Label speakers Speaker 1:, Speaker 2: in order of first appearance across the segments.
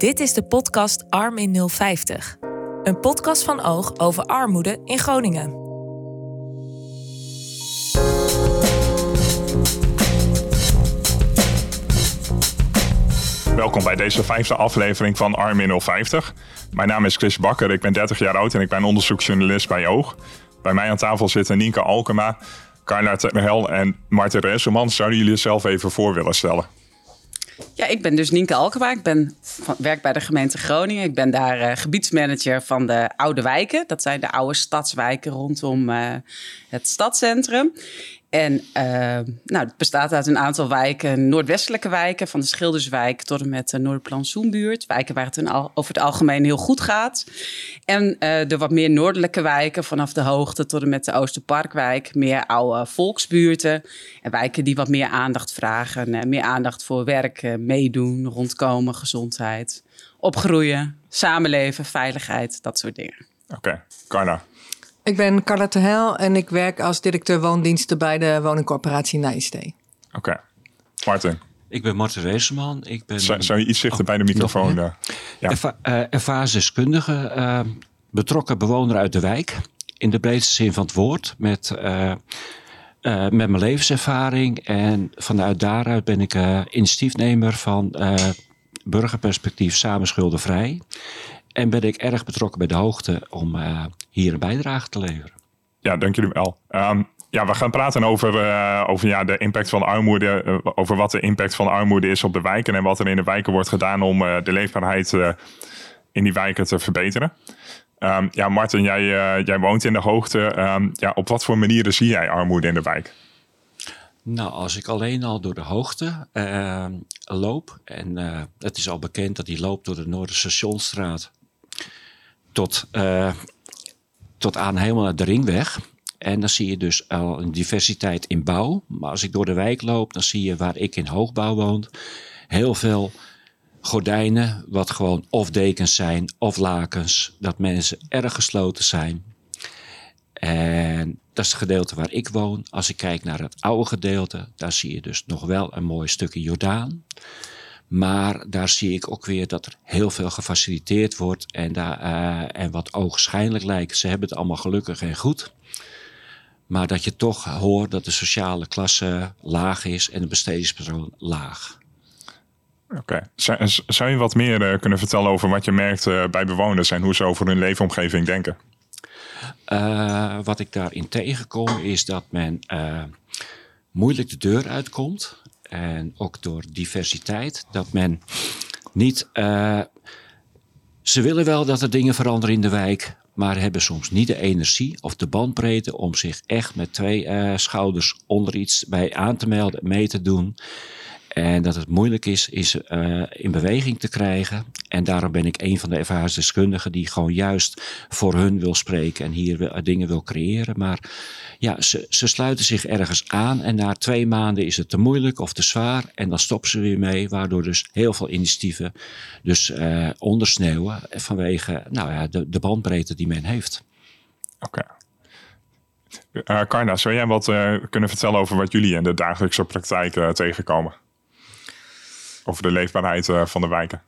Speaker 1: Dit is de podcast Arm in 050. Een podcast van Oog over armoede in Groningen.
Speaker 2: Welkom bij deze vijfde aflevering van Arm in 050. Mijn naam is Chris Bakker, ik ben 30 jaar oud en ik ben onderzoeksjournalist bij Oog. Bij mij aan tafel zitten Nienke Alkema, Carla Terhel en Marten Reseman. Zouden jullie jezelf even voor willen stellen?
Speaker 3: Ja, ik ben dus Nienke Alkema. Ik ben van, werk bij de gemeente Groningen. Ik ben daar uh, gebiedsmanager van de oude wijken. Dat zijn de oude stadswijken rondom uh, het stadscentrum. En uh, nou, het bestaat uit een aantal wijken, noordwestelijke wijken, van de Schilderswijk tot en met de Noorderplantsoenbuurt. Wijken waar het al, over het algemeen heel goed gaat. En uh, de wat meer noordelijke wijken, vanaf de hoogte tot en met de Oosterparkwijk. Meer oude volksbuurten. En wijken die wat meer aandacht vragen. Uh, meer aandacht voor werk, meedoen, rondkomen, gezondheid, opgroeien, samenleven, veiligheid, dat soort dingen.
Speaker 2: Oké, okay.
Speaker 4: Ik ben Carla Tehel en ik werk als directeur woondiensten bij de woningcorporatie Nijstee.
Speaker 2: Oké. Okay. Martin.
Speaker 5: Ik ben Martin Reeseman. Ik ben,
Speaker 2: zou, zou je iets zichter oh, bij de microfoon?
Speaker 5: Nog, ja. Erva uh, ervaringsdeskundige, uh, betrokken bewoner uit de wijk. In de breedste zin van het woord. Met, uh, met mijn levenservaring. En vanuit daaruit ben ik initiatiefnemer van Burgerperspectief Samen Schuldenvrij. En ben ik erg betrokken bij de hoogte om uh, hier een bijdrage te leveren.
Speaker 2: Ja, dank jullie wel. Um, ja, we gaan praten over, uh, over ja, de impact van armoede. Uh, over wat de impact van armoede is op de wijken. En wat er in de wijken wordt gedaan om de leefbaarheid in die wijken te verbeteren. Um, ja, Martin, jij, jij woont in de hoogte. Um, ja, op wat voor manieren zie jij armoede in de wijk?
Speaker 5: Nou, als ik alleen al door de hoogte uh, loop, en uh, het is al bekend dat die loopt door de Noorderstationstraat tot, uh, tot aan helemaal naar de ringweg. En dan zie je dus al een diversiteit in bouw. Maar als ik door de wijk loop, dan zie je waar ik in hoogbouw woon, heel veel gordijnen, wat gewoon of dekens zijn of lakens, dat mensen erg gesloten zijn. En dat is het gedeelte waar ik woon. Als ik kijk naar het oude gedeelte, daar zie je dus nog wel een mooi stukje Jordaan. Maar daar zie ik ook weer dat er heel veel gefaciliteerd wordt. En, daar, uh, en wat ogenschijnlijk lijkt, ze hebben het allemaal gelukkig en goed. Maar dat je toch hoort dat de sociale klasse laag is en de bestedingspersoon laag.
Speaker 2: Oké. Okay. Zou, zou, je wat meer uh, kunnen vertellen over wat je merkt uh, bij bewoners en hoe ze over hun leefomgeving denken?
Speaker 5: wat ik daarin tegenkom is dat men moeilijk de deur uitkomt en ook door diversiteit, dat men niet. Uh, ze willen wel dat er dingen veranderen in de wijk, maar hebben soms niet de energie of de bandbreedte om zich echt met twee uh, schouders onder iets bij aan te melden, mee te doen. En dat het moeilijk is, is uh, in beweging te krijgen. En daarom ben ik een van de ervaringsdeskundigen die gewoon juist voor hun wil spreken en hier wil, dingen wil creëren. Maar ja, ze, ze sluiten zich ergens aan en na twee maanden is het te moeilijk of te zwaar. En dan stoppen ze weer mee, waardoor dus heel veel initiatieven dus uh, ondersneeuwen vanwege nou ja, de, bandbreedte die men heeft.
Speaker 2: Oké. Karna, zou jij wat kunnen vertellen over wat jullie in de dagelijkse praktijk tegenkomen? Over de leefbaarheid uh, van de wijken?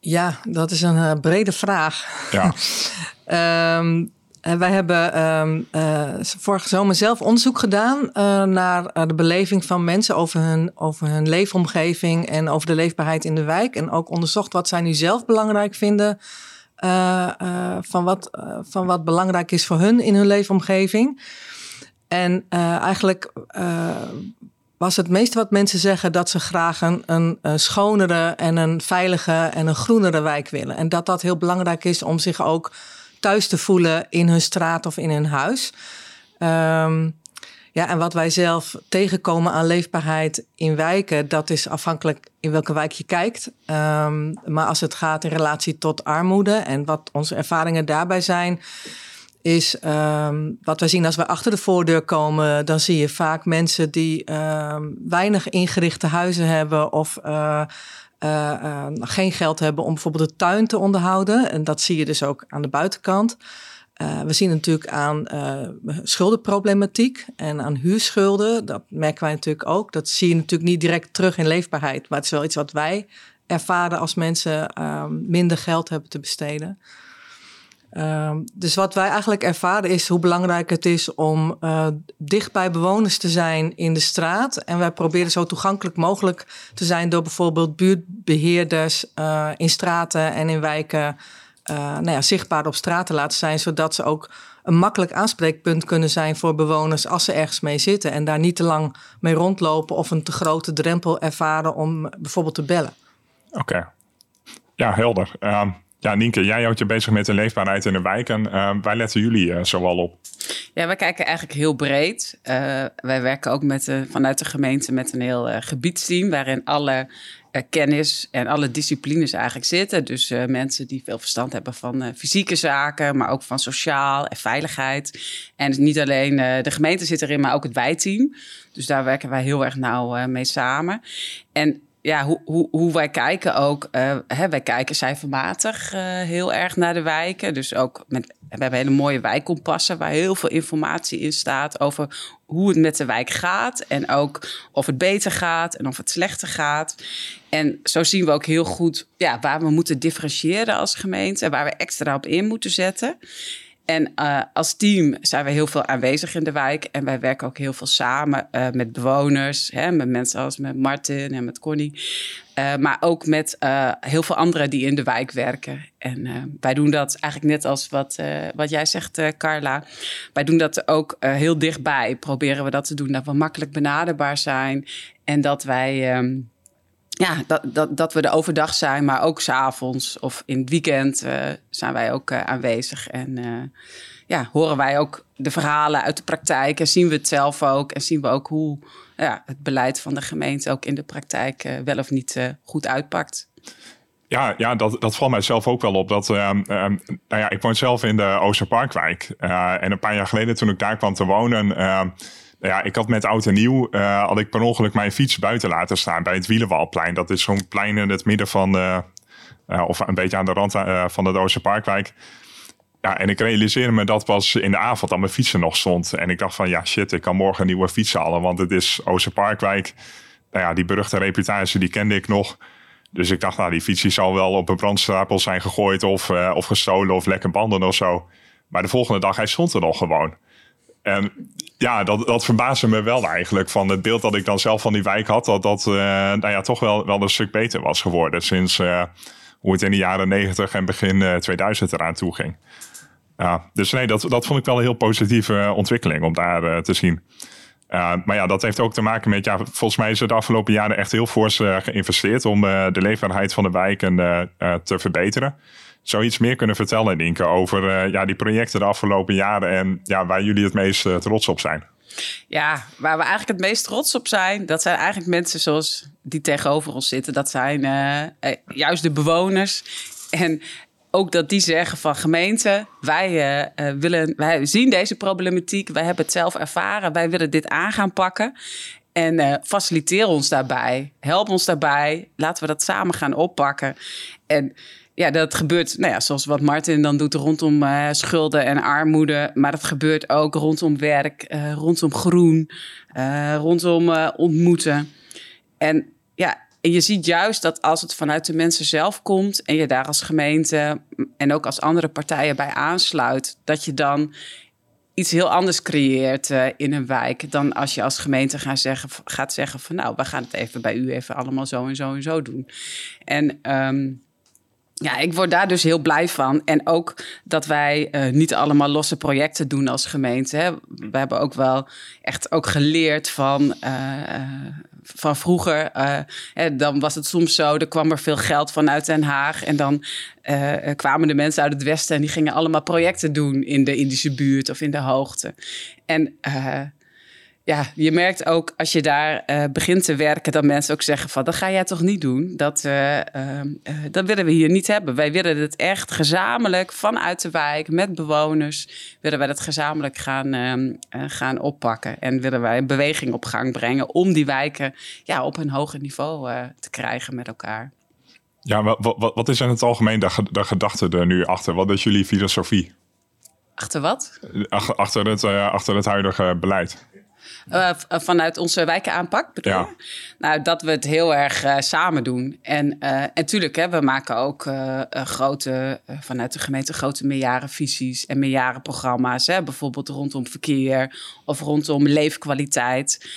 Speaker 4: Ja, dat is een uh, brede vraag.
Speaker 2: Ja.
Speaker 4: um, wij hebben um, uh, vorige zomer zelf onderzoek gedaan naar de beleving van mensen over hun, over hun leefomgeving en over de leefbaarheid in de wijk. En ook onderzocht wat zij nu zelf belangrijk vinden. van, wat, van wat belangrijk is voor hun in hun leefomgeving. En eigenlijk was het meeste wat mensen zeggen dat ze graag een, een, een, schonere en een veilige en een groenere wijk willen. En dat dat heel belangrijk is om zich ook thuis te voelen in hun straat of in hun huis. Um, ja, en wat wij zelf tegenkomen aan leefbaarheid in wijken, dat is afhankelijk in welke wijk je kijkt. Um, maar als het gaat in relatie tot armoede en wat onze ervaringen daarbij zijn, is um, wat wij zien als we achter de voordeur komen. Dan zie je vaak mensen die um, weinig ingerichte huizen hebben of uh, geen geld hebben om bijvoorbeeld de tuin te onderhouden. En dat zie je dus ook aan de buitenkant. we zien natuurlijk aan schuldenproblematiek en aan huurschulden. Dat merken wij natuurlijk ook. Dat zie je natuurlijk niet direct terug in leefbaarheid, maar het is wel iets wat wij ervaren als mensen minder geld hebben te besteden. Ehm, dus wat wij eigenlijk ervaren is hoe belangrijk het is om uh, dicht bij bewoners te zijn in de straat. En wij proberen zo toegankelijk mogelijk te zijn door bijvoorbeeld buurtbeheerders uh, in straten en in wijken uh, nou ja, zichtbaar op straat te laten zijn, zodat ze ook een makkelijk aanspreekpunt kunnen zijn voor bewoners als ze ergens mee zitten en daar niet te lang mee rondlopen of een te grote drempel ervaren om bijvoorbeeld te bellen.
Speaker 2: Oké, ja, helder. Um, ja, Nienke, jij houdt je bezig met de leefbaarheid in de wijk. En uh, waar letten jullie uh, zoal op?
Speaker 3: Ja, wij kijken eigenlijk heel breed. Uh, wij werken ook met, vanuit de gemeente met een heel gebiedsteam... waarin alle kennis en alle disciplines eigenlijk zitten. Dus mensen die veel verstand hebben van fysieke zaken... maar ook van sociaal en veiligheid. En niet alleen de gemeente zit erin, maar ook het wijteam. Dus daar werken wij heel erg nauw mee samen. En ja, hoe, hoe, hoe wij kijken ook. Uh, hè, wij kijken cijfermatig uh, heel erg naar de wijken. Dus ook met, we hebben hele mooie wijkkompassen waar heel veel informatie in staat over hoe het met de wijk gaat. En ook of het beter gaat en of het slechter gaat. En zo zien we ook heel goed ja, waar we moeten differentiëren als gemeente. En waar we extra op in moeten zetten. En uh, als team zijn we heel veel aanwezig in de wijk. En wij werken ook heel veel samen uh, met bewoners. Hè, met mensen als met Martin en met Connie. Uh, maar ook met heel veel anderen die in de wijk werken. En wij doen dat eigenlijk net als wat, wat jij zegt, Carla. Wij doen dat ook heel dichtbij. Proberen we dat te doen. Dat we makkelijk benaderbaar zijn. En dat wij... Um, ja, dat, dat, dat we er overdag zijn, maar ook s'avonds of in het weekend uh, zijn wij ook uh, aanwezig. En uh, ja, horen wij ook de verhalen uit de praktijk en zien we het zelf ook. En zien we ook hoe ja, het beleid van de gemeente ook in de praktijk wel of niet goed uitpakt.
Speaker 2: Ja, ja dat, dat valt mij zelf ook wel op. Dat, uh, uh, nou ja, ik woon zelf in de Oosterparkwijk. en een paar jaar geleden toen ik daar kwam te wonen ja, ik had met oud en nieuw, uh, had ik per ongeluk mijn fiets buiten laten staan bij het Wielenwalplein. Dat is zo'n plein in het midden van, uh, uh, of een beetje aan de rand van de Doosje Parkwijk. Ja, en ik realiseerde me dat pas in de avond dat mijn fiets er nog stond. En ik dacht van, ja shit, ik kan morgen een nieuwe fiets halen, want het is Oosterparkwijk. Nou ja, die beruchte reputatie, die kende ik nog. Dus ik dacht, nou, die fiets zal wel op een brandstapel zijn gegooid of, of gestolen of lekker banden of zo. Maar de volgende dag, hij stond er nog gewoon. En ja, dat, dat verbaasde me wel eigenlijk. Van het beeld dat ik dan zelf van die wijk had. Dat dat uh, nou ja, toch wel, wel een stuk beter was geworden. Sinds uh, hoe het in de jaren 90 en begin uh, eh, 2000 eraan toe ging. Ja, dus nee, dat, dat vond ik wel een heel positieve ontwikkeling om daar te zien. maar ja, dat heeft ook te maken met, ja, volgens mij is er de afgelopen jaren echt heel fors geïnvesteerd om de leefbaarheid van de wijken te verbeteren zou iets meer kunnen vertellen, Inke, over uh, ja, die projecten de afgelopen jaren en ja, waar jullie het meest uh, trots op zijn?
Speaker 3: Ja, waar we eigenlijk het meest trots op zijn, dat zijn eigenlijk mensen zoals die tegenover ons zitten. Dat zijn uh, juist de bewoners. En ook dat die zeggen van gemeente, wij, willen, wij zien deze problematiek, wij hebben het zelf ervaren, wij willen dit aan gaan pakken. En faciliteer ons daarbij. Help ons daarbij. Laten we dat samen gaan oppakken. En ja, dat gebeurt, nou ja, zoals wat Martin dan doet rondom uh, schulden en armoede. Maar dat gebeurt ook rondom werk, uh, rondom groen, uh, rondom ontmoeten. En ja, en je ziet juist dat als het vanuit de mensen zelf komt en je daar als gemeente en ook als andere partijen bij aansluit, dat je dan iets heel anders creëert in een wijk dan als je als gemeente gaat zeggen, gaat zeggen van nou, we gaan het even bij u even allemaal zo en zo en zo doen. En um, ja, ik word daar dus heel blij van. En ook dat wij uh, niet allemaal losse projecten doen als gemeente. Hè. We hebben ook wel echt ook geleerd van, uh, van vroeger. Hè, dan was het soms zo, er kwam er veel geld vanuit Den Haag. En dan kwamen de mensen uit het westen en die gingen allemaal projecten doen in de Indische buurt of in de hoogte. En ja, je merkt ook als je daar uh, begint te werken, dat mensen ook zeggen van dat ga jij toch niet doen. Dat, uh, uh, dat willen we hier niet hebben. Wij willen het echt gezamenlijk vanuit de wijk met bewoners, willen wij dat gezamenlijk gaan, ehm, gaan oppakken. En willen wij een beweging op gang brengen om die wijken ja, op een hoger niveau te krijgen met elkaar.
Speaker 2: Ja, wat, wat, wat is in het algemeen de, de gedachte er nu achter? Wat is jullie filosofie?
Speaker 3: Achter wat?
Speaker 2: Achter, achter, het, achter het huidige beleid.
Speaker 3: Uh, vanuit onze wijkenaanpak bedoel ja. Nou, dat we het heel erg uh, samen doen. En natuurlijk, we maken ook grote, vanuit de gemeente grote meerjarenvisies en meerjarenprogramma's. Hè, bijvoorbeeld rondom verkeer of rondom leefkwaliteit.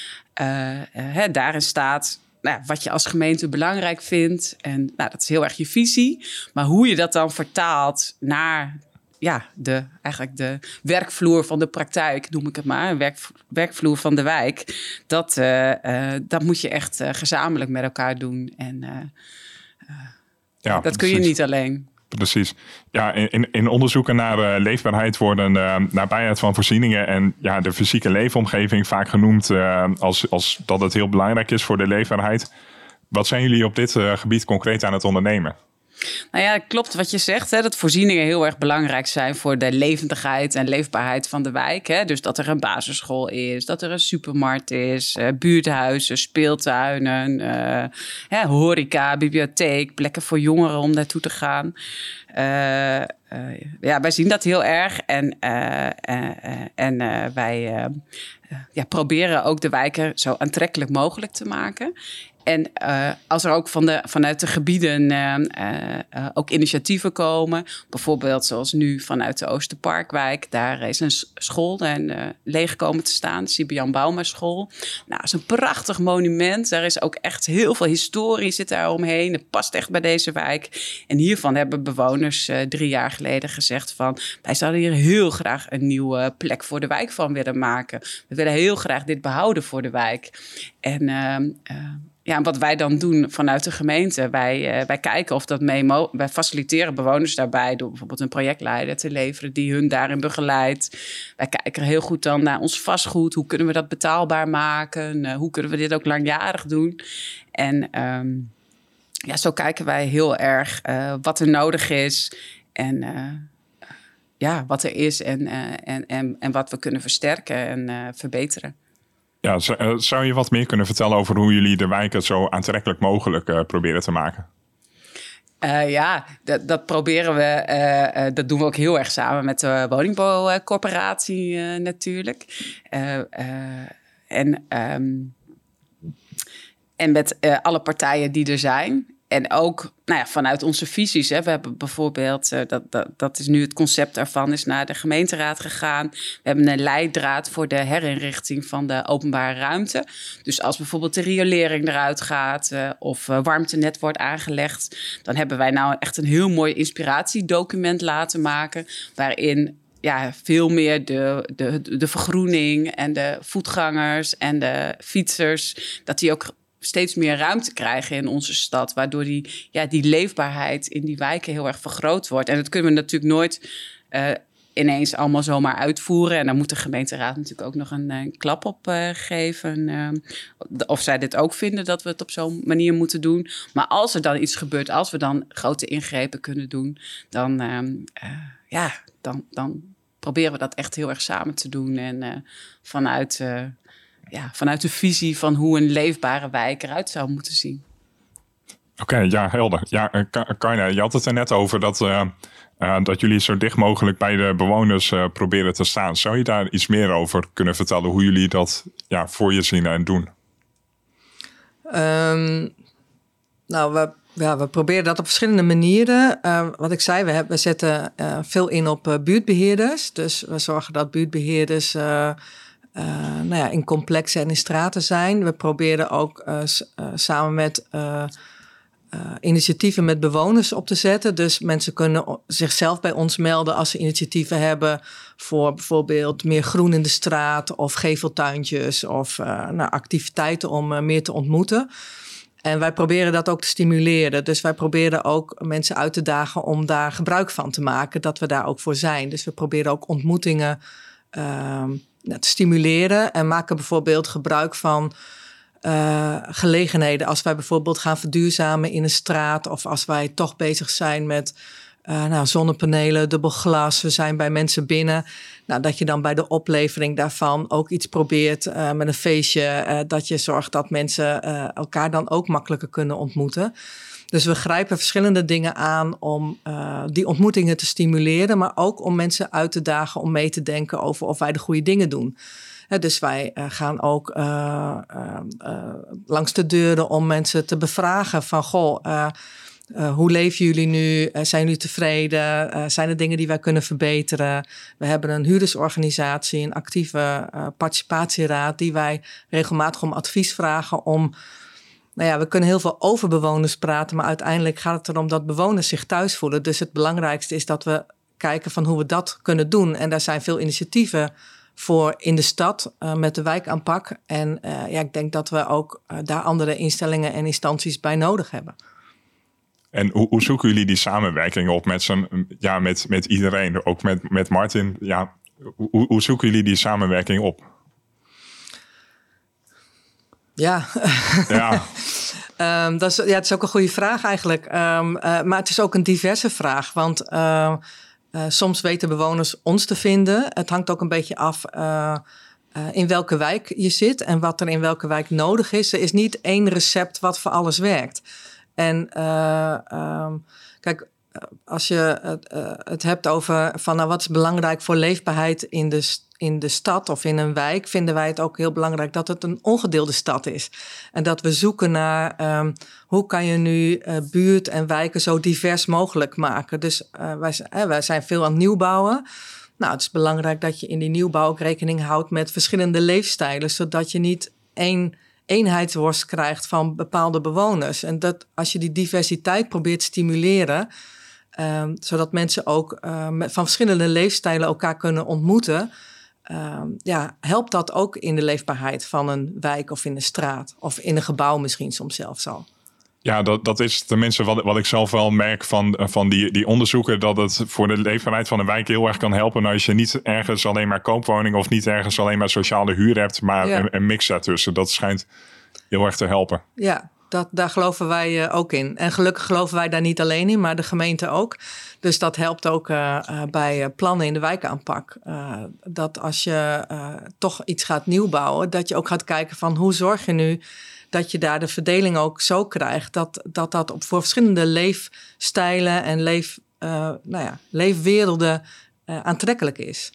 Speaker 3: Hè, daarin staat nou, wat je als gemeente belangrijk vindt. En nou, dat is heel erg je visie. Maar hoe je dat dan vertaalt naar ja, de, eigenlijk de werkvloer van de praktijk, noem ik het maar, werk, werkvloer van de wijk, dat, uh, dat moet je echt uh, gezamenlijk met elkaar doen. En ja, dat kun je niet alleen.
Speaker 2: Precies. Ja, in, in onderzoeken naar leefbaarheid worden nabijheid van voorzieningen en ja, de fysieke leefomgeving vaak genoemd als, als dat het heel belangrijk is voor de leefbaarheid. Wat zijn jullie op dit gebied concreet aan het ondernemen?
Speaker 3: Nou ja, klopt wat je zegt. Hè, dat voorzieningen heel erg belangrijk zijn voor de levendigheid en leefbaarheid van de wijk. Hè. Dus dat er een basisschool is, dat er een supermarkt is, uh, buurthuizen, speeltuinen, uh, horeca, bibliotheek, plekken voor jongeren om naartoe te gaan. Uh, ja, wij zien dat heel erg en, en wij ja, proberen ook de wijken zo aantrekkelijk mogelijk te maken. En uh, als er ook van de, vanuit de gebieden uh, uh, ook initiatieven komen, bijvoorbeeld zoals nu vanuit de Oosterparkwijk, daar is een school en leeg komen te staan, Sibian Bauma School. Nou, dat is een prachtig monument. Daar is ook echt heel veel historie zit daar omheen. Het past echt bij deze wijk. En hiervan hebben bewoners drie jaar geleden gezegd van, wij zouden hier heel graag een nieuwe plek voor de wijk van willen maken. We willen heel graag dit behouden voor de wijk. En ehm, ja, wat wij dan doen vanuit de gemeente, wij, uh, wij kijken of dat mee Wij faciliteren bewoners daarbij door bijvoorbeeld een projectleider te leveren die hun daarin begeleidt. Wij kijken heel goed dan naar ons vastgoed. Hoe kunnen we dat betaalbaar maken? Uh, hoe kunnen we dit ook langjarig doen? En um, ja, zo kijken wij heel erg uh, wat er nodig is en ja, wat er is en, en, en, en wat we kunnen versterken en verbeteren.
Speaker 2: Ja, eh, zou je wat meer kunnen vertellen over hoe jullie de wijken zo aantrekkelijk mogelijk uh, proberen te maken?
Speaker 3: Uh, ja, dat, dat, proberen we. Dat doen we ook heel erg samen met de woningbouwcorporatie natuurlijk. en, um, en met alle partijen die er zijn. En ook nou ja, vanuit onze visies. Hè. We hebben bijvoorbeeld, uh, dat, dat, dat is nu het concept daarvan, is naar de gemeenteraad gegaan. We hebben een leidraad voor de herinrichting van de openbare ruimte. Dus als bijvoorbeeld de riolering eruit gaat uh, of uh, warmtenet wordt aangelegd, dan hebben wij nou echt een heel mooi inspiratiedocument laten maken. Waarin ja, veel meer de, de, de vergroening en de voetgangers en de fietsers, dat die ook steeds meer ruimte krijgen in onze stad. Waardoor die, ja, die leefbaarheid in die wijken heel erg vergroot wordt. En dat kunnen we natuurlijk nooit uh, ineens allemaal zomaar uitvoeren. En dan moet de gemeenteraad natuurlijk ook nog een, een klap op uh, geven. Uh, of zij dit ook vinden dat we het op zo'n manier moeten doen. Maar als er dan iets gebeurt, als we dan grote ingrepen kunnen doen, dan, ehm, ja, dan, dan proberen we dat echt heel erg samen te doen. En vanuit ja, vanuit de visie van hoe een leefbare wijk eruit zou moeten zien.
Speaker 2: Oké, ja, helder. Ja, eh, Karna, je had het er net over dat, uh, uh, dat jullie zo dicht mogelijk bij de bewoners uh, proberen te staan. Zou je daar iets meer over kunnen vertellen, hoe jullie dat ja, voor je zien en doen?
Speaker 4: Um, nou, we, ja, we proberen dat op verschillende manieren. wat ik zei, we, hebben, we zetten veel in op buurtbeheerders. Dus we zorgen dat buurtbeheerders uh, nou ja, in complexen en in straten zijn. We proberen ook uh, samen met initiatieven met bewoners op te zetten. Dus mensen kunnen zichzelf bij ons melden als ze initiatieven hebben voor bijvoorbeeld meer groen in de straat of geveltuintjes of nou, activiteiten om meer te ontmoeten. En wij proberen dat ook te stimuleren. Dus wij proberen ook mensen uit te dagen om daar gebruik van te maken, dat we daar ook voor zijn. Dus we proberen ook ontmoetingen ehm, te stimuleren en maken bijvoorbeeld gebruik van uh, gelegenheden. Als wij bijvoorbeeld gaan verduurzamen in een straat of als wij toch bezig zijn met uh, nou, zonnepanelen, dubbel glas, we zijn bij mensen binnen. Nou, dat je dan bij de oplevering daarvan ook iets probeert uh, met een feestje. Dat je zorgt dat mensen elkaar dan ook makkelijker kunnen ontmoeten. Dus we grijpen verschillende dingen aan om die ontmoetingen te stimuleren, maar ook om mensen uit te dagen om mee te denken over of wij de goede dingen doen. dus wij gaan ook langs de deuren om mensen te bevragen van goh uh, hoe leven jullie nu? Uh, zijn jullie tevreden? Uh, zijn er dingen die wij kunnen verbeteren? We hebben een huurdersorganisatie, een actieve participatieraad, die wij regelmatig om advies vragen om. Nou ja, we kunnen heel veel over bewoners praten, maar uiteindelijk gaat het erom dat bewoners zich thuis voelen. Dus het belangrijkste is dat we kijken van hoe we dat kunnen doen. En daar zijn veel initiatieven voor in de stad met de wijkaanpak. En ja, ik denk dat we ook daar andere instellingen en instanties bij nodig hebben.
Speaker 2: En hoe, hoe, zoeken jullie die samenwerking op met, ja, met, met iedereen? Ook met, met Martin. Ja, hoe, hoe zoeken jullie die samenwerking op?
Speaker 4: Ja.
Speaker 2: ja.
Speaker 4: um, dat is, ja, het is ook een goede vraag eigenlijk. Um, uh, maar het is ook een diverse vraag. Want uh, uh, soms weten bewoners ons te vinden. Het hangt ook een beetje af in welke wijk je zit en wat er in welke wijk nodig is. Er is niet één recept wat voor alles werkt. En kijk, als je het, het, hebt over van nou, wat is belangrijk voor leefbaarheid in de, in de stad of in een wijk, vinden wij het ook heel belangrijk dat het een ongedeelde stad is. En dat we zoeken naar um, hoe kan je nu uh, buurt en wijken zo divers mogelijk maken. Dus wij, wij zijn veel aan het nieuwbouwen. Nou, het is belangrijk dat je in die nieuwbouw ook rekening houdt met verschillende leefstijlen, zodat je niet één eenheidsworst krijgt van bepaalde bewoners. En dat als je die diversiteit probeert te stimuleren, um, zodat mensen ook met, van verschillende leefstijlen elkaar kunnen ontmoeten. Um, ja, helpt dat ook in de leefbaarheid van een wijk of in een straat of in een gebouw misschien soms zelfs al.
Speaker 2: Ja, dat, dat is tenminste wat, wat ik zelf wel merk van, van die, die onderzoeken. Dat het voor de leefbaarheid van een wijk heel erg kan helpen. Als je niet ergens alleen maar koopwoning of niet ergens alleen maar sociale huur hebt. Maar een, een, mix daartussen. Dat schijnt heel erg te helpen.
Speaker 4: Ja, dat, daar geloven wij uh, ook in. En gelukkig geloven wij daar niet alleen in, maar de gemeente ook. Dus dat helpt ook uh, uh, bij plannen in de wijkaanpak. dat als je toch iets gaat nieuwbouwen, dat je ook gaat kijken van hoe zorg je nu dat je daar de verdeling ook zo krijgt dat dat, dat op voor verschillende leefstijlen en leef, uh, nou ja, leefwerelden uh, aantrekkelijk is.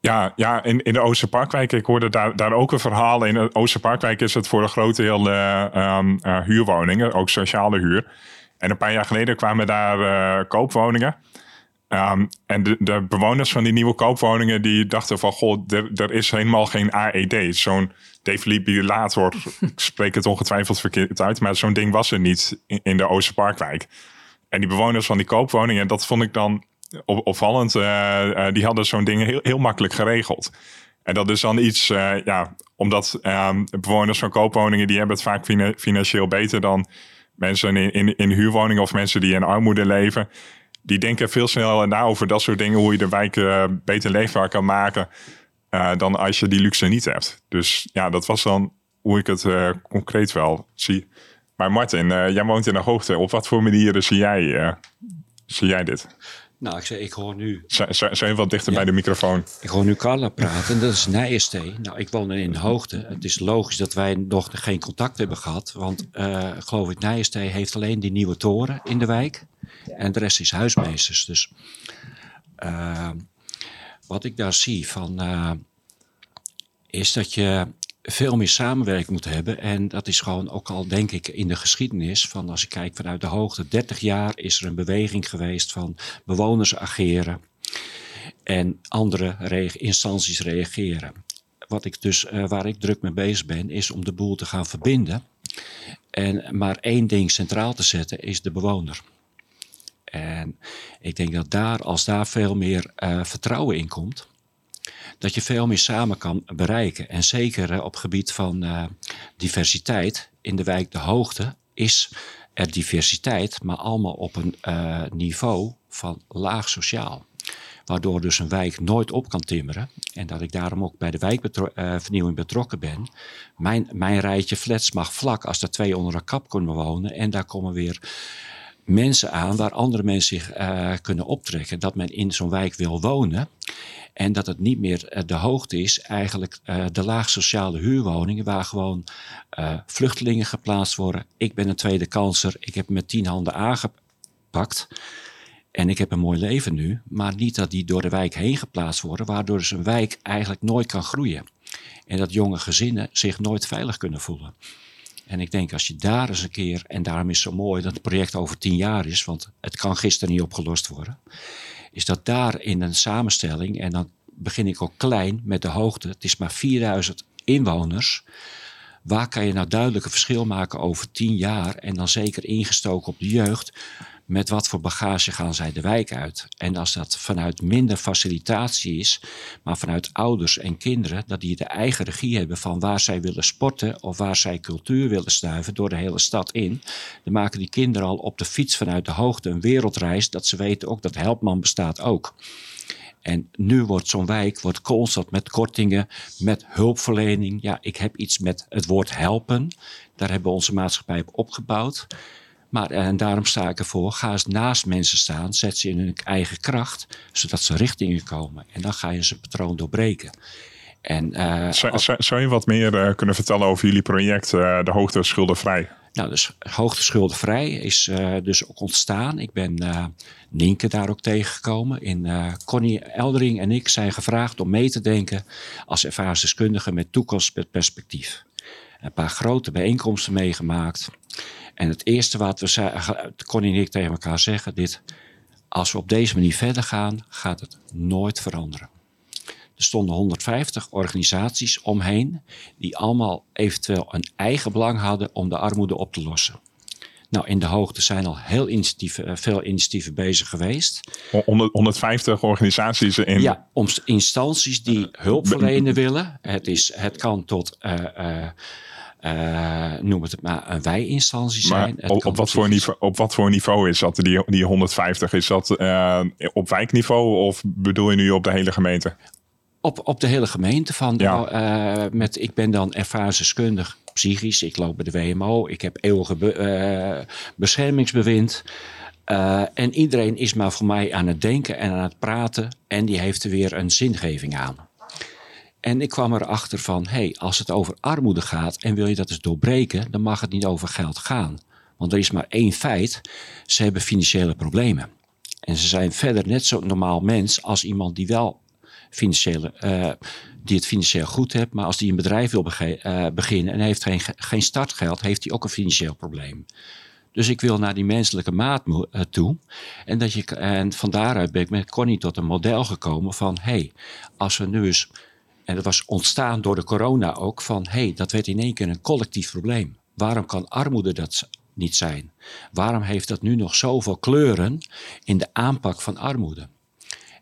Speaker 2: Ja, ja in, in de Oosterparkwijk, ik hoorde daar, daar ook een verhaal. In de Oosterparkwijk is het voor een groot deel uh, um, huurwoningen, ook sociale huur. En een paar jaar geleden kwamen daar koopwoningen. Um, en de, bewoners van die nieuwe koopwoningen die dachten van... goh, er is helemaal geen AED. Zo'n defibrillator, ik spreek het ongetwijfeld verkeerd uit... maar zo'n ding was er niet in, in de Oosterparkwijk. En die bewoners van die koopwoningen, dat vond ik dan opvallend... Uh, uh, die hadden zo'n ding heel, heel makkelijk geregeld. En dat is dan iets, uh, ja, omdat um, bewoners van koopwoningen... die hebben het vaak financieel beter dan mensen in, in, in huurwoningen... of mensen die in armoede leven die denken veel sneller na over dat soort dingen, hoe je de wijk beter leefbaar kan maken, dan als je die luxe niet hebt. Dus ja, dat was dan hoe ik het concreet wel zie. Maar Martin, jij woont in de hoogte. Op wat voor manieren zie jij, zie jij dit?
Speaker 5: Nou, ik, zeg, ik hoor nu...
Speaker 2: Zijn je wat dichter ja. bij de microfoon?
Speaker 5: Ik hoor nu Carla praten, dat is Nijenstee. Nou, ik woon in hoogte. Het is logisch dat wij nog geen contact hebben gehad. Want, uh, geloof ik, Nijenstee heeft alleen die nieuwe toren in de wijk. En de rest is huismeesters. Dus uh, wat ik daar zie van, uh, is dat je veel meer samenwerking moet hebben. En dat is gewoon ook al, denk ik, in de geschiedenis. Van als ik kijk vanuit de hoogte, 30 jaar is er een beweging geweest van bewoners ageren. En andere re instanties reageren. Wat ik dus, uh, waar ik druk mee bezig ben, is om de boel te gaan verbinden. En maar één ding centraal te zetten, is de bewoner. En ik denk dat daar, als daar veel meer uh, vertrouwen in komt, dat je veel meer samen kan bereiken. En zeker uh, op gebied van uh, diversiteit in de wijk De Hoogte is er diversiteit, maar allemaal op een niveau van laag sociaal. Waardoor dus een wijk nooit op kan timmeren. En dat ik daarom ook bij de wijkvernieuwing betrokken ben. Mijn, mijn rijtje flats mag vlak als er twee onder een kap kunnen wonen. En daar komen weer mensen aan waar andere mensen zich uh, kunnen optrekken. Dat men in zo'n wijk wil wonen. En dat het niet meer de hoogte is, eigenlijk uh, de laag sociale huurwoningen, waar gewoon vluchtelingen geplaatst worden. Ik ben een tweede kanser, ik heb met tien handen aangepakt. En ik heb een mooi leven nu, maar niet dat die door de wijk heen geplaatst worden, waardoor dus een wijk eigenlijk nooit kan groeien. En dat jonge gezinnen zich nooit veilig kunnen voelen. En ik denk als je daar eens een keer, en daarom is zo mooi dat het project over tien jaar is, want het kan gisteren niet opgelost worden, is dat daar in een samenstelling, en dan begin ik ook klein met de hoogte, het is maar 4000 inwoners. Waar kan je nou duidelijk een verschil maken over tien jaar en dan zeker ingestoken op de jeugd? Met wat voor bagage gaan zij de wijk uit. En als dat vanuit minder facilitatie is, maar vanuit ouders en kinderen, dat die de eigen regie hebben van waar zij willen sporten of waar zij cultuur willen snuiven door de hele stad in, dan maken die kinderen al op de fiets vanuit de hoogte een wereldreis, dat ze weten ook dat Helpman bestaat ook. En nu wordt zo'n wijk wordt constant met kortingen, met hulpverlening. Ja, ik heb iets met het woord helpen. Daar hebben we onze maatschappij op opgebouwd. Maar, en daarom sta ik ervoor, ga eens naast mensen staan, zet ze in hun eigen kracht, zodat ze richtingen komen. En dan ga je ze patroon doorbreken. En, uh,
Speaker 2: zou, zou, je wat meer uh, kunnen vertellen over jullie project, uh, de Hoogte Schuldenvrij?
Speaker 5: Nou, dus Hoogte Schuldenvrij is dus ook ontstaan. Ik ben Nienke daar ook tegengekomen. In, Connie Eldering en ik zijn gevraagd om mee te denken als ervaringsdeskundige met toekomstperspectief. Een paar grote bijeenkomsten meegemaakt. En het eerste wat we zei, Connie en ik tegen elkaar zeggen, dit, als we op deze manier verder gaan, gaat het nooit veranderen. Er stonden 150 organisaties omheen die allemaal eventueel een eigen belang hadden om de armoede op te lossen. Nou, in de hoogte zijn al heel initiatieven, eh, veel initiatieven bezig geweest.
Speaker 2: 150 organisaties in.
Speaker 5: Ja, instanties die hulp verlenen willen. Het, is, het kan tot. Uh, uh, uh, noem het maar een wij-instantie zijn.
Speaker 2: Maar op, op, wat voor niveau, op wat voor niveau is dat, die, die 150? Is dat uh, op wijkniveau of bedoel je nu op de hele gemeente?
Speaker 5: Op, op de hele gemeente. Van ja. uh, met, ik ben dan ervaringsdeskundig psychisch. Ik loop bij de WMO. Ik heb eeuwige be, beschermingsbewind. en iedereen is maar voor mij aan het denken en aan het praten. En die heeft er weer een zingeving aan. En ik kwam erachter van, hey, als het over armoede gaat en wil je dat eens doorbreken, dan mag het niet over geld gaan. Want er is maar één feit, ze hebben financiële problemen. En ze zijn verder net zo normaal mens als iemand die wel financiële, uh, die het financieel goed heeft, maar als die een bedrijf wil uh, beginnen en heeft geen, geen startgeld, heeft hij ook een financieel probleem. Dus ik wil naar die menselijke maat uh, toe. En, dat je, en van daaruit ben ik met Connie tot een model gekomen van: hey, als we nu eens en dat was ontstaan door de corona ook van, hey, dat werd in één keer een collectief probleem. Waarom kan armoede dat niet zijn? Waarom heeft dat nu nog zoveel kleuren in de aanpak van armoede?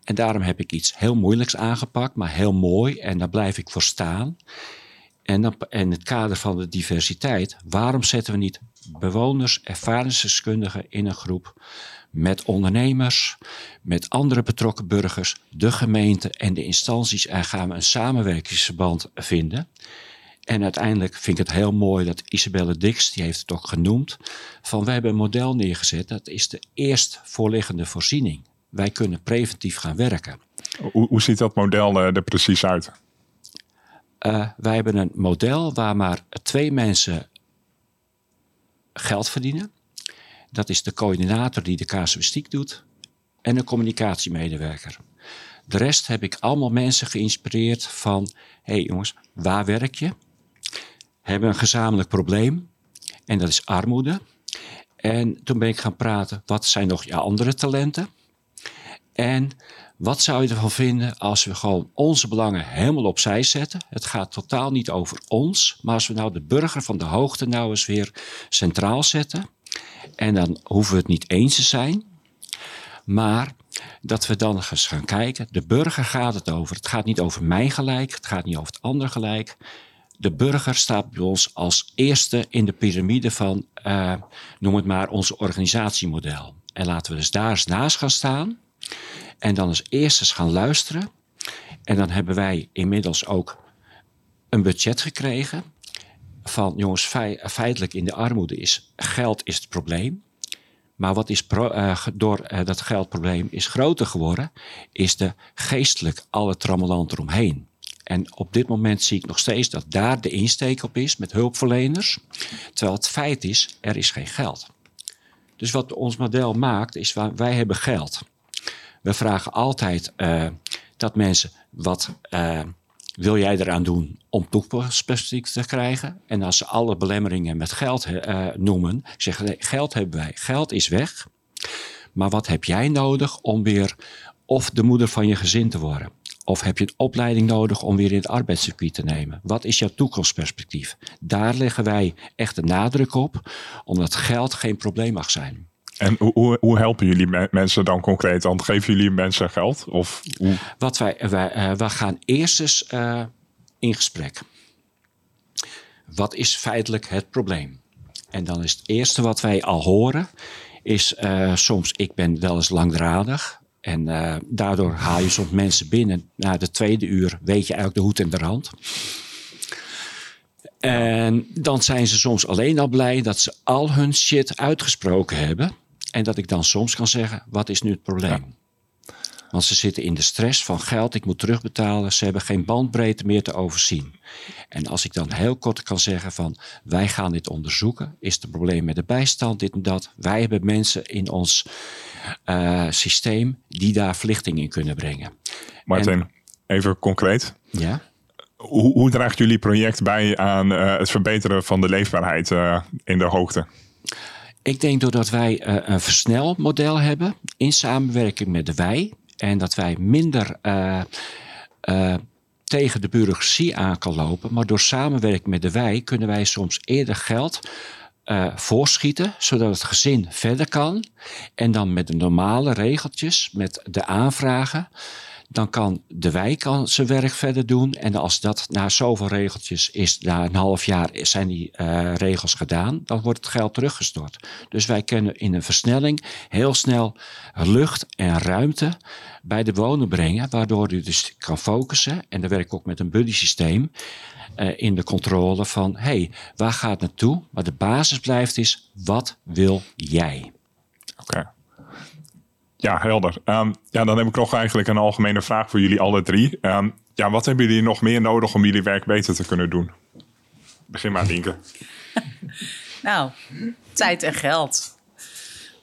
Speaker 5: En daarom heb ik iets heel moeilijks aangepakt, maar heel mooi. En daar blijf ik voor staan. En in het kader van de diversiteit, waarom zetten we niet bewoners, ervaringsdeskundigen in een groep met ondernemers, met andere betrokken burgers, de gemeente en de instanties. En gaan we een samenwerkingsverband vinden. En uiteindelijk vind ik het heel mooi dat Isabelle Dix, die heeft het ook genoemd, van we hebben een model neergezet. Dat is de eerst voorliggende voorziening. Wij kunnen preventief gaan werken.
Speaker 2: Hoe, hoe ziet dat model er precies uit?
Speaker 5: Uh, wij hebben een model waar maar twee mensen geld verdienen. Dat is de coördinator die de casuïstiek doet en een communicatiemedewerker. De rest heb ik allemaal mensen geïnspireerd van: hé hey jongens, waar werk je? Hebben een gezamenlijk probleem en dat is armoede. En toen ben ik gaan praten: wat zijn nog je andere talenten? En wat zou je ervan vinden als we gewoon onze belangen helemaal opzij zetten? Het gaat totaal niet over ons, maar als we nou de burger van de hoogte nou eens weer centraal zetten. En dan hoeven we het niet eens te zijn, maar dat we dan eens gaan kijken. De burger gaat het over. Het gaat niet over mijn gelijk, het gaat niet over het ander gelijk. De burger staat bij ons als eerste in de piramide van, uh, noem het maar, onze organisatiemodel. En laten we dus daar eens naast gaan staan. En dan als eerste gaan luisteren. En dan hebben wij inmiddels ook een budget gekregen van jongens, feitelijk in de armoede is geld is het probleem. Maar wat is door dat geldprobleem is groter geworden, is de geestelijk alle trammeland eromheen. En op dit moment zie ik nog steeds dat daar de insteek op is met hulpverleners. Terwijl het feit is, er is geen geld. Dus wat ons model maakt, is wij hebben geld. We vragen altijd uh, dat mensen wat wil jij eraan doen om toepassingsperspectief te krijgen? En als ze alle belemmeringen met geld uh, noemen, zeggen geld hebben wij, geld is weg. Maar wat heb jij nodig om weer of de moeder van je gezin te worden? Of heb je een opleiding nodig om weer in het arbeidscircuit te nemen? Wat is jouw toekomstperspectief? Daar leggen wij echt de nadruk op, omdat geld geen probleem mag zijn.
Speaker 2: En hoe, hoe helpen jullie mensen dan concreet? Dan geven jullie mensen geld? Of hoe?
Speaker 5: Wat wij, wij, uh, gaan eerst eens uh, in gesprek. Wat is feitelijk het probleem? En dan is het eerste wat wij al horen, is uh, soms ik ben wel eens langdradig. En daardoor haal je soms mensen binnen. Na de tweede uur weet je eigenlijk de hoed in de rand. En dan zijn ze soms alleen al blij dat ze al hun shit uitgesproken hebben. En dat ik dan soms kan zeggen: wat is nu het probleem? Want ze zitten in de stress van geld, ik moet terugbetalen. Ze hebben geen bandbreedte meer te overzien. En als ik dan heel kort kan zeggen van wij gaan dit onderzoeken. Is het een probleem met de bijstand, dit en dat. Wij hebben mensen in ons uh, systeem die daar verlichting in kunnen brengen.
Speaker 2: Martin, even concreet.
Speaker 5: Ja?
Speaker 2: Hoe, hoe, draagt jullie project bij aan uh, het verbeteren van de leefbaarheid uh, in de hoogte?
Speaker 5: Ik denk doordat wij uh, een versnelmodel hebben in samenwerking met de wij. En dat wij minder uh, uh, tegen de bureaucratie aan kan lopen. Maar door samenwerking met de wij kunnen wij soms eerder geld voorschieten, zodat het gezin verder kan. En dan met de normale regeltjes, met de aanvragen dan kan de wijk zijn werk verder doen. En als dat na zoveel regeltjes is, na een half jaar zijn die uh, regels gedaan, dan wordt het geld teruggestort. Dus wij kunnen in een versnelling heel snel lucht en ruimte bij de bewoner brengen, waardoor u dus kan focussen. En dan werk ik ook met een buddy systeem. Uh, in de controle van, hé, hey, waar gaat het naartoe? Maar de basis blijft is, wat wil jij?
Speaker 2: Oké. Ja, helder. Um, ja, dan heb ik nog eigenlijk een algemene vraag voor jullie alle drie. Um, ja, wat hebben jullie nog meer nodig om jullie werk beter te kunnen doen? Begin maar, Dienke.
Speaker 3: nou, tijd en geld.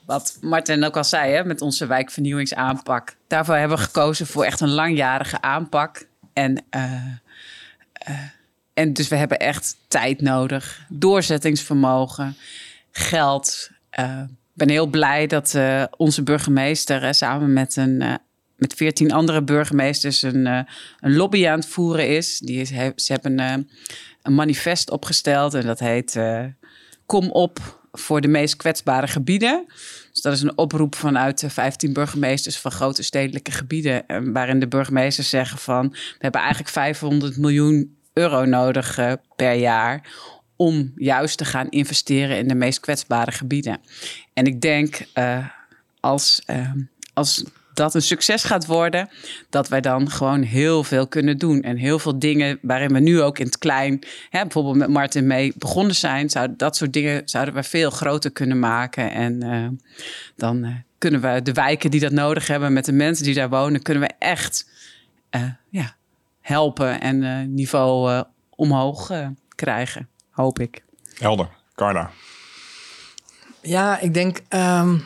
Speaker 3: Wat Martin ook al zei, hè, met onze wijkvernieuwingsaanpak. Daarvoor hebben we gekozen voor echt een langjarige aanpak. En, uh, uh, en dus we hebben echt tijd nodig, doorzettingsvermogen, geld. Uh, ben heel blij dat uh, onze burgemeester samen met een uh, met veertien andere burgemeesters een, een lobby aan het voeren is. Die is ze hebben een manifest opgesteld en dat heet Kom op voor de meest kwetsbare gebieden. Dus dat is een oproep vanuit de 15 burgemeesters van grote stedelijke gebieden. Waarin de burgemeesters zeggen van we hebben eigenlijk 500 miljoen euro nodig per jaar om juist te gaan investeren in de meest kwetsbare gebieden. En ik denk uh, als, uh, als dat een succes gaat worden, dat wij dan gewoon heel veel kunnen doen. En heel veel dingen waarin we nu ook in het klein, hè, bijvoorbeeld met Martin mee begonnen zijn, zou, dat soort dingen zouden we veel groter kunnen maken. En uh, dan kunnen we de wijken die dat nodig hebben, met de mensen die daar wonen, kunnen we echt ja, helpen en niveau omhoog krijgen hoop ik.
Speaker 2: Helder. Carla.
Speaker 4: Ja, ik denk um,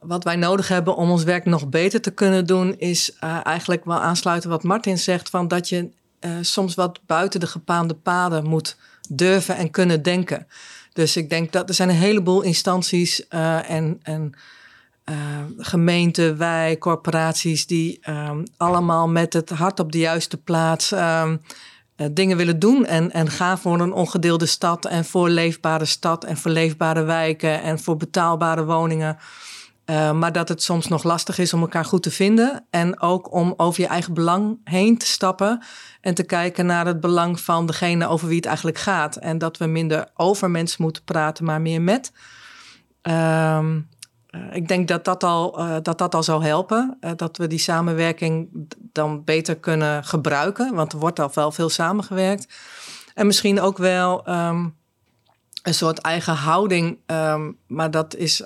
Speaker 4: wat wij nodig hebben om ons werk nog beter te kunnen doen, is uh, eigenlijk wel aansluiten wat Martin zegt, van dat je uh, soms wat buiten de gepaande paden moet durven en kunnen denken. Dus ik denk dat er zijn een heleboel instanties uh, en, en gemeenten, wij, corporaties, die um, allemaal met het hart op de juiste plaats uh, dingen willen doen en, en gaan voor een ongedeelde stad en voor leefbare stad en voor leefbare wijken en voor betaalbare woningen. Uh, maar dat het soms nog lastig is om elkaar goed te vinden. En ook om over je eigen belang heen te stappen. En te kijken naar het belang van degene over wie het eigenlijk gaat. En dat we minder over mensen moeten praten, maar meer met. Uh, ik denk dat dat al, uh, dat dat al zou helpen. Uh, dat we die samenwerking dan beter kunnen gebruiken. Want er wordt al wel veel samengewerkt. En misschien ook wel um, een soort eigen houding. Um, maar dat is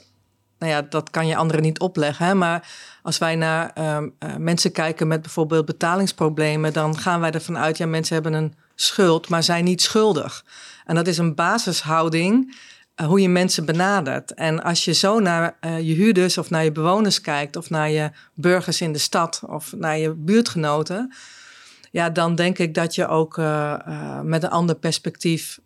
Speaker 4: nou ja, dat kan je anderen niet opleggen. Hè? Maar als wij naar ehm, eh, mensen kijken met bijvoorbeeld betalingsproblemen, dan gaan wij ervan uit, ja, mensen hebben een schuld, maar zijn niet schuldig. En dat is een basishouding eh, hoe je mensen benadert. En als je zo naar uh, je huurders of naar je bewoners kijkt, of naar je burgers in de stad of naar je buurtgenoten, ja, dan denk ik dat je ook uh, met een ander perspectief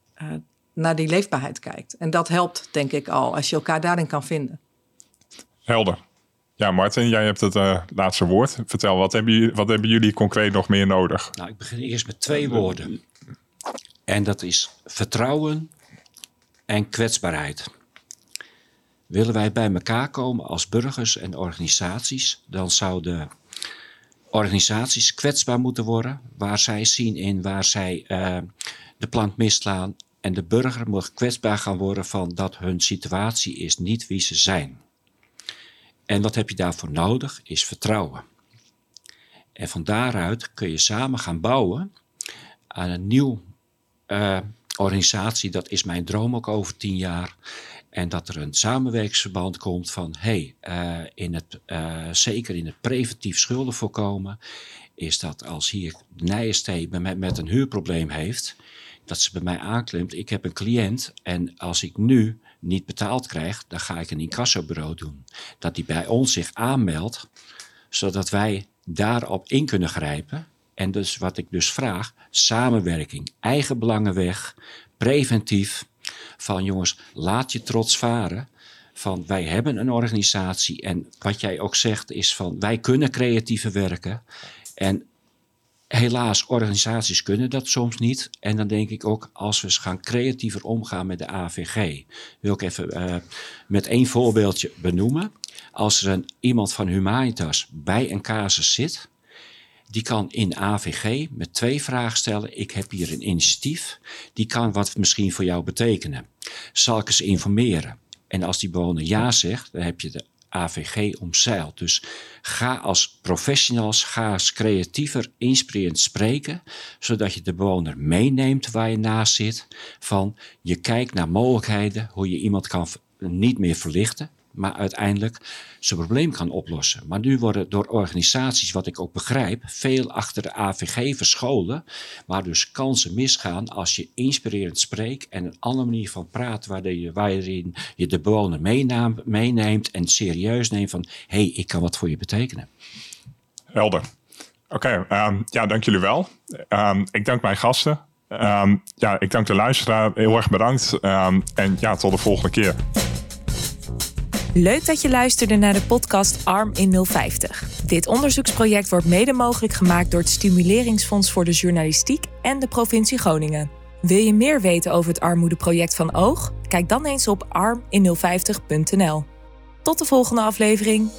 Speaker 4: naar die leefbaarheid kijkt. En dat helpt, denk ik al, als je elkaar daarin kan vinden.
Speaker 2: Helder. Ja, Martin, jij hebt het laatste woord. Vertel, wat hebben, jullie, wat hebben jullie concreet nog meer nodig?
Speaker 5: Nou, ik begin eerst met twee woorden. En dat is vertrouwen en kwetsbaarheid. Willen wij bij elkaar komen als burgers en organisaties, dan zouden organisaties kwetsbaar moeten worden, waar zij zien in waar zij uh, de plank misslaan. En de burger moet kwetsbaar gaan worden van dat hun situatie is niet wie ze zijn. En wat heb je daarvoor nodig, is vertrouwen. En van daaruit kun je samen gaan bouwen aan een nieuw uh, organisatie, dat is mijn droom ook over tien jaar. En dat er een samenwerkingsverband komt van, hey, uh, in het, uh, zeker in het preventief schulden voorkomen, is dat als hier Nijenstee met, met een huurprobleem heeft, dat ze bij mij aanklimt, ik heb een cliënt en als ik nu niet betaald krijg, dan ga ik een incassobureau doen. Dat die bij ons zich aanmeldt, zodat wij daarop in kunnen grijpen en dus wat ik dus vraag, samenwerking, eigen belangen weg, preventief. Van jongens, laat je trots varen. Van wij hebben een organisatie en wat jij ook zegt is van wij kunnen creatiever werken. En helaas, organisaties kunnen dat soms niet. En dan denk ik ook, als we gaan creatiever omgaan met de AVG, wil ik even uh, met één voorbeeldje benoemen. Als er een, iemand van Humanitas bij een casus zit, die kan in AVG met twee vragen stellen. Ik heb hier een initiatief, die kan wat misschien voor jou betekenen. Zal ik eens informeren? En als die bewoner ja zegt, dan heb je de AVG omzeild. Dus ga als professionals, ga als creatiever, inspirerend spreken, zodat je de bewoner meeneemt waar je naast zit. Van je kijkt naar mogelijkheden, hoe je iemand kan niet meer verlichten, maar uiteindelijk zijn probleem kan oplossen. Maar nu worden door organisaties, wat ik ook begrijp, veel achter de AVG verscholen, waar dus kansen misgaan als je inspirerend spreekt en een andere manier van praten, waarin je, de bewoner meeneemt en serieus neemt van, hé, hey, ik kan wat voor je betekenen.
Speaker 2: Helder. Oké, um, ja, dank jullie wel. Um, ik dank mijn gasten. Um, ja, ik dank de luisteraar. Heel erg bedankt. en ja, tot de volgende keer.
Speaker 1: Leuk dat je luisterde naar de podcast Arm in 050. Dit onderzoeksproject wordt mede mogelijk gemaakt door het Stimuleringsfonds voor de Journalistiek en de provincie Groningen. Wil je meer weten over het armoedeproject van Oog? Kijk dan eens op armin050.nl. Tot de volgende aflevering.